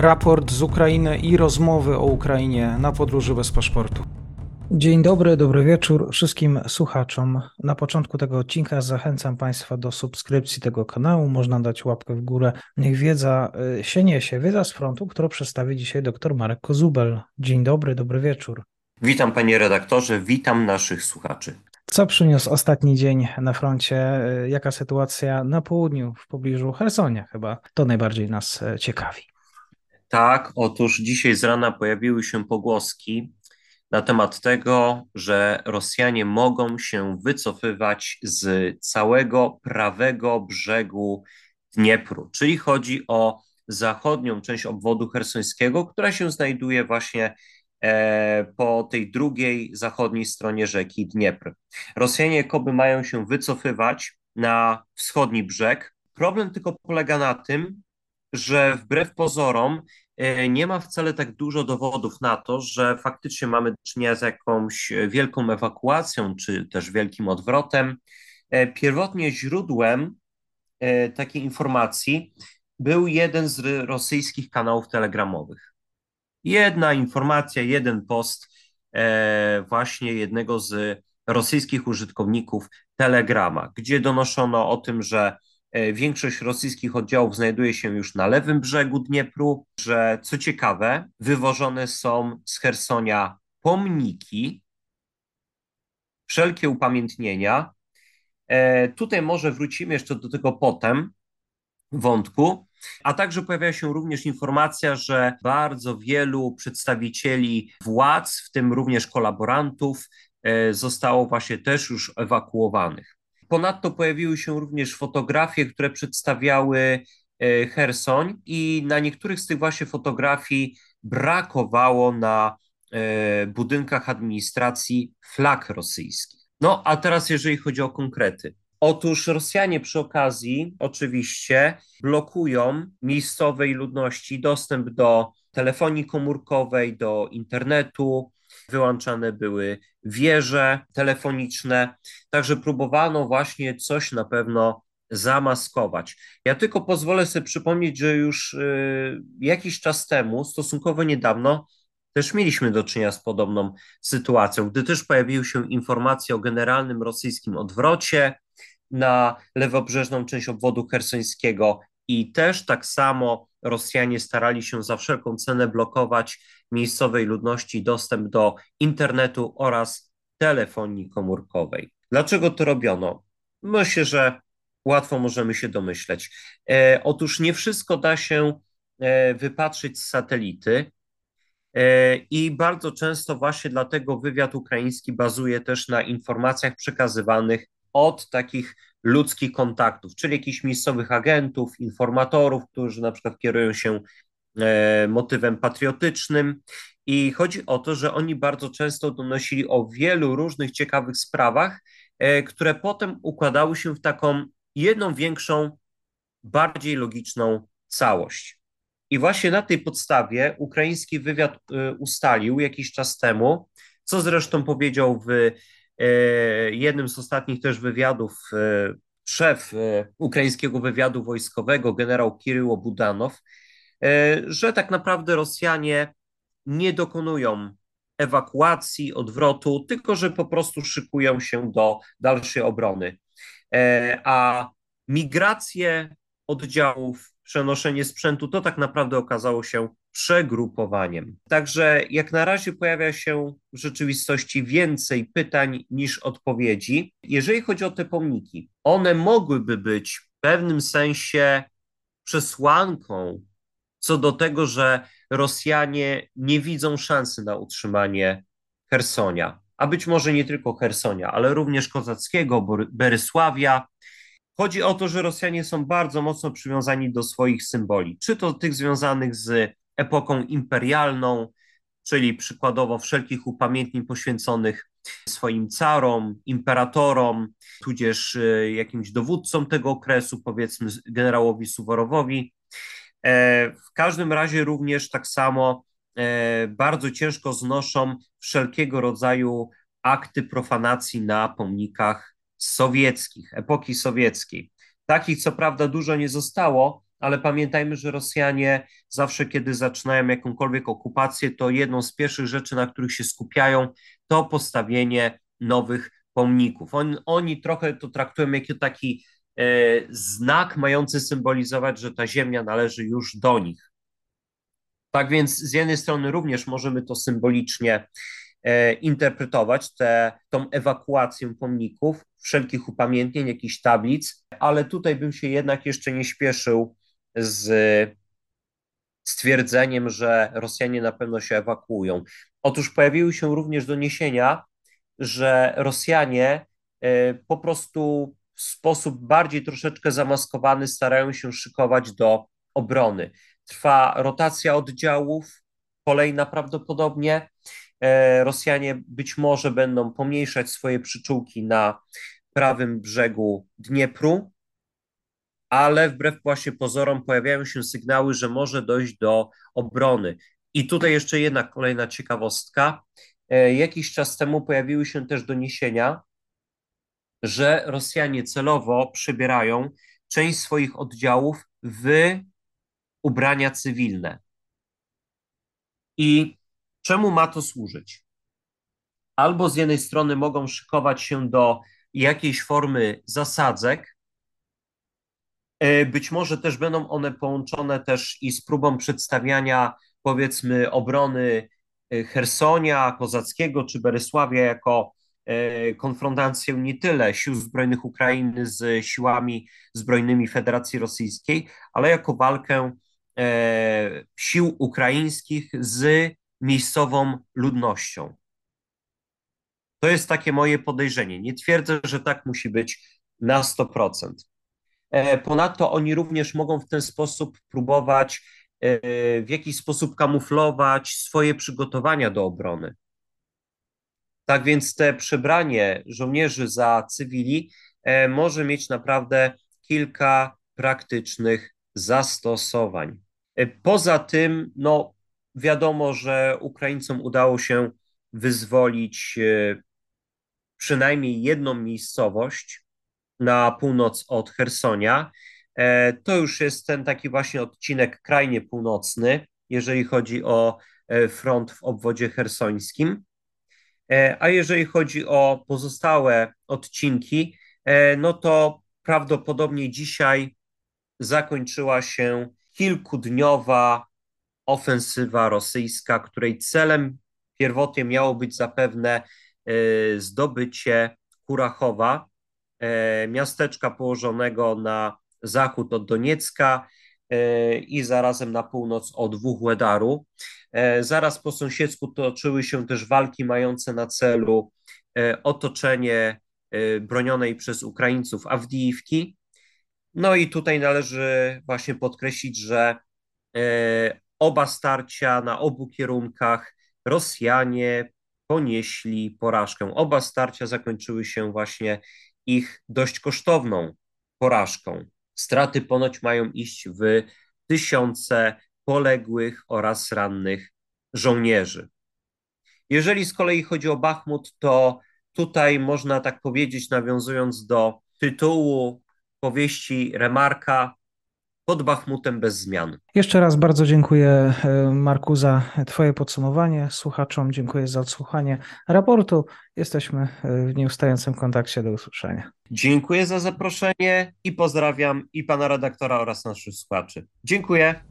raport z Ukrainy i rozmowy o Ukrainie na podróży bez paszportu. Dzień dobry, dobry wieczór wszystkim słuchaczom. Na początku tego odcinka zachęcam Państwa do subskrypcji tego kanału. Można dać łapkę w górę. Niech wiedza y, się niesie. Wiedza z frontu, którą przedstawi dzisiaj dr Marek Kozubel. Dzień dobry, dobry wieczór. Witam panie redaktorze, witam naszych słuchaczy. Co przyniósł ostatni dzień na froncie? Y, jaka sytuacja na południu, w pobliżu Hersonia chyba? To najbardziej nas y, ciekawi. Tak, otóż dzisiaj z rana pojawiły się pogłoski na temat tego, że Rosjanie mogą się wycofywać z całego prawego brzegu Dniepru, czyli chodzi o zachodnią część obwodu hersońskiego, która się znajduje właśnie e, po tej drugiej zachodniej stronie rzeki Dniepr. Rosjanie jakoby mają się wycofywać na wschodni brzeg. Problem tylko polega na tym, że wbrew pozorom nie ma wcale tak dużo dowodów na to, że faktycznie mamy do czynienia z jakąś wielką ewakuacją, czy też wielkim odwrotem. E, pierwotnie źródłem e, takiej informacji był jeden z rosyjskich kanałów telegramowych. Jedna informacja, jeden post właśnie jednego z rosyjskich użytkowników Telegrama, gdzie donoszono o tym, że E, większość rosyjskich oddziałów znajduje się już na lewym brzegu Dniepru, że co ciekawe, wywożone są z Hersonia pomniki, wszelkie upamiętnienia. E, tutaj może wrócimy jeszcze do tego potem wątku, a także pojawia się również informacja, że bardzo wielu przedstawicieli władz, w tym również kolaborantów, e, zostało właśnie też już ewakuowanych. Ponadto pojawiły się również fotografie, które przedstawiały e, Hersoń i na niektórych z tych właśnie fotografii brakowało na e, budynkach administracji flag rosyjskich. No a teraz jeżeli chodzi o konkrety. Otóż Rosjanie przy okazji oczywiście blokują miejscowej ludności dostęp do telefonii komórkowej, do internetu, wyłączane były wieże telefoniczne, także próbowano właśnie coś na pewno zamaskować. Ja tylko pozwolę sobie przypomnieć, że już y, jakiś czas temu, stosunkowo niedawno, też mieliśmy do czynienia z podobną sytuacją, gdy też pojawiły się informacje o generalnym rosyjskim odwrocie na lewobrzeżną część obwodu hersońskiego i też tak samo Rosjanie starali się za wszelką cenę blokować miejscowej ludności dostęp do internetu oraz telefonii komórkowej. Dlaczego to robiono? Myślę, że łatwo możemy się domyśleć. E, otóż nie wszystko da się e, wypatrzyć z satelity. E, I bardzo często właśnie dlatego wywiad ukraiński bazuje też na informacjach przekazywanych od takich ludzkich kontaktów, czyli jakichś miejscowych agentów, informatorów, którzy na przykład kierują się e, motywem patriotycznym. I chodzi o to, że oni bardzo często donosili o wielu różnych ciekawych sprawach, e, które potem układały się w taką jedną większą, bardziej logiczną całość. I właśnie na tej podstawie ukraiński wywiad e, ustalił jakiś czas temu, co zresztą powiedział w jednym z ostatnich też wywiadów e, szef e, ukraińskiego wywiadu wojskowego, generał Kiryło Budanow, że tak naprawdę Rosjanie nie dokonują ewakuacji, odwrotu, tylko że po prostu szykują się do dalszej obrony. A migracje oddziałów, przenoszenie sprzętu, to tak naprawdę okazało się przegrupowaniem. Także jak na razie pojawia się w rzeczywistości więcej pytań niż odpowiedzi. Jeżeli chodzi o te pomniki, one mogłyby być w pewnym sensie przesłanką co do tego, że Rosjanie nie widzą szansy na utrzymanie Hersonia, a być może nie tylko Hersonia, ale również Kozackiego, Berysławia. Chodzi o to, że Rosjanie są bardzo mocno przywiązani do swoich symboli, czy to tych związanych z epoką imperialną, czyli przykładowo wszelkich upamiętnień poświęconych swoim carom, imperatorom, tudzież e, jakimś dowódcom tego okresu, powiedzmy generałowi Suworowowi. E, w każdym razie również tak samo e, bardzo ciężko znoszą wszelkiego rodzaju akty profanacji na pomnikach sowieckich, epoki sowieckiej. Takich co prawda dużo nie zostało, ale pamiętajmy, że Rosjanie zawsze, kiedy zaczynają jakąkolwiek okupację, to jedną z pierwszych rzeczy, na których się skupiają, to postawienie nowych pomników. On, oni trochę to traktują jako taki e, znak mający symbolizować, że ta ziemia należy już do nich. Tak więc z jednej strony również możemy to symbolicznie interpretować, tę tą ewakuację pomników, wszelkich upamiętnień, jakichś tablic, ale tutaj bym się jednak jeszcze nie śpieszył z stwierdzeniem, że Rosjanie na pewno się ewakuują. Otóż pojawiły się również doniesienia, że Rosjanie e, po prostu w sposób bardziej troszeczkę zamaskowany starają się szykować do obrony. Trwa rotacja oddziałów, kolejna prawdopodobnie. E, Rosjanie być może będą pomniejszać swoje przyczółki na prawym brzegu Dniepru, ale wbrew właśnie pozorom pojawiają się sygnały, że może dojść do obrony. I tutaj jeszcze jedna kolejna ciekawostka. E, jakiś czas temu pojawiły się też doniesienia, że Rosjanie celowo przybierają część swoich oddziałów w ubrania cywilne. I czemu ma to służyć? Albo z jednej strony mogą szykować się do jakiejś formy zasadzek, e, być może też będą one połączone też i z próbą przedstawiania, powiedzmy, obrony e, Hersonia, Kozackiego czy Berysławia jako e, konfrontację nie tyle sił zbrojnych Ukrainy z siłami zbrojnymi Federacji Rosyjskiej, ale jako walkę sił ukraińskich z miejscową ludnością. To jest takie moje podejrzenie. Nie twierdzę, że tak musi być na 100%. E, ponadto oni również mogą w ten sposób próbować e, w jakiś sposób kamuflować swoje przygotowania do obrony. Tak więc te przebranie żołnierzy za cywili e, może mieć naprawdę kilka praktycznych zastosowań. Poza tym, no, wiadomo, że Ukraińcom udało się wyzwolić przynajmniej jedną miejscowość na północ od Hersonia. E, to już jest ten taki właśnie odcinek krajnie północny, jeżeli chodzi o e, front w obwodzie hersońskim. E, a jeżeli chodzi o pozostałe odcinki, no to prawdopodobnie dzisiaj zakończyła się kilkudniowa ofensywa rosyjska, której celem pierwotnie miało być zapewne E, zdobycie Kurachowa, e, miasteczka położonego na zachód od Doniecka e, i zarazem na północ od Wuhłedaru. Zaraz po sąsiedzku toczyły się też walki mające na celu otoczenie bronionej przez Ukraińców Awdijiwki. No i tutaj należy właśnie podkreślić, że oba starcia na obu kierunkach Rosjanie ponieśli porażkę. Oba starcia zakończyły się właśnie ich dość kosztowną porażką. Straty ponoć mają iść w tysiące poległych oraz rannych żołnierzy. Jeżeli z kolei chodzi o Bachmut, to tutaj można tak powiedzieć, nawiązując do tytułu powieści Remarka, pod Bachmutem bez zmian. Jeszcze raz bardzo dziękuję e, Marku za Twoje podsumowanie. Słuchaczom dziękuję za odsłuchanie raportu. Jesteśmy e, w nieustającym kontakcie. Do usłyszenia. Dziękuję za zaproszenie i pozdrawiam i pana redaktora oraz naszych słuchaczy. Dziękuję.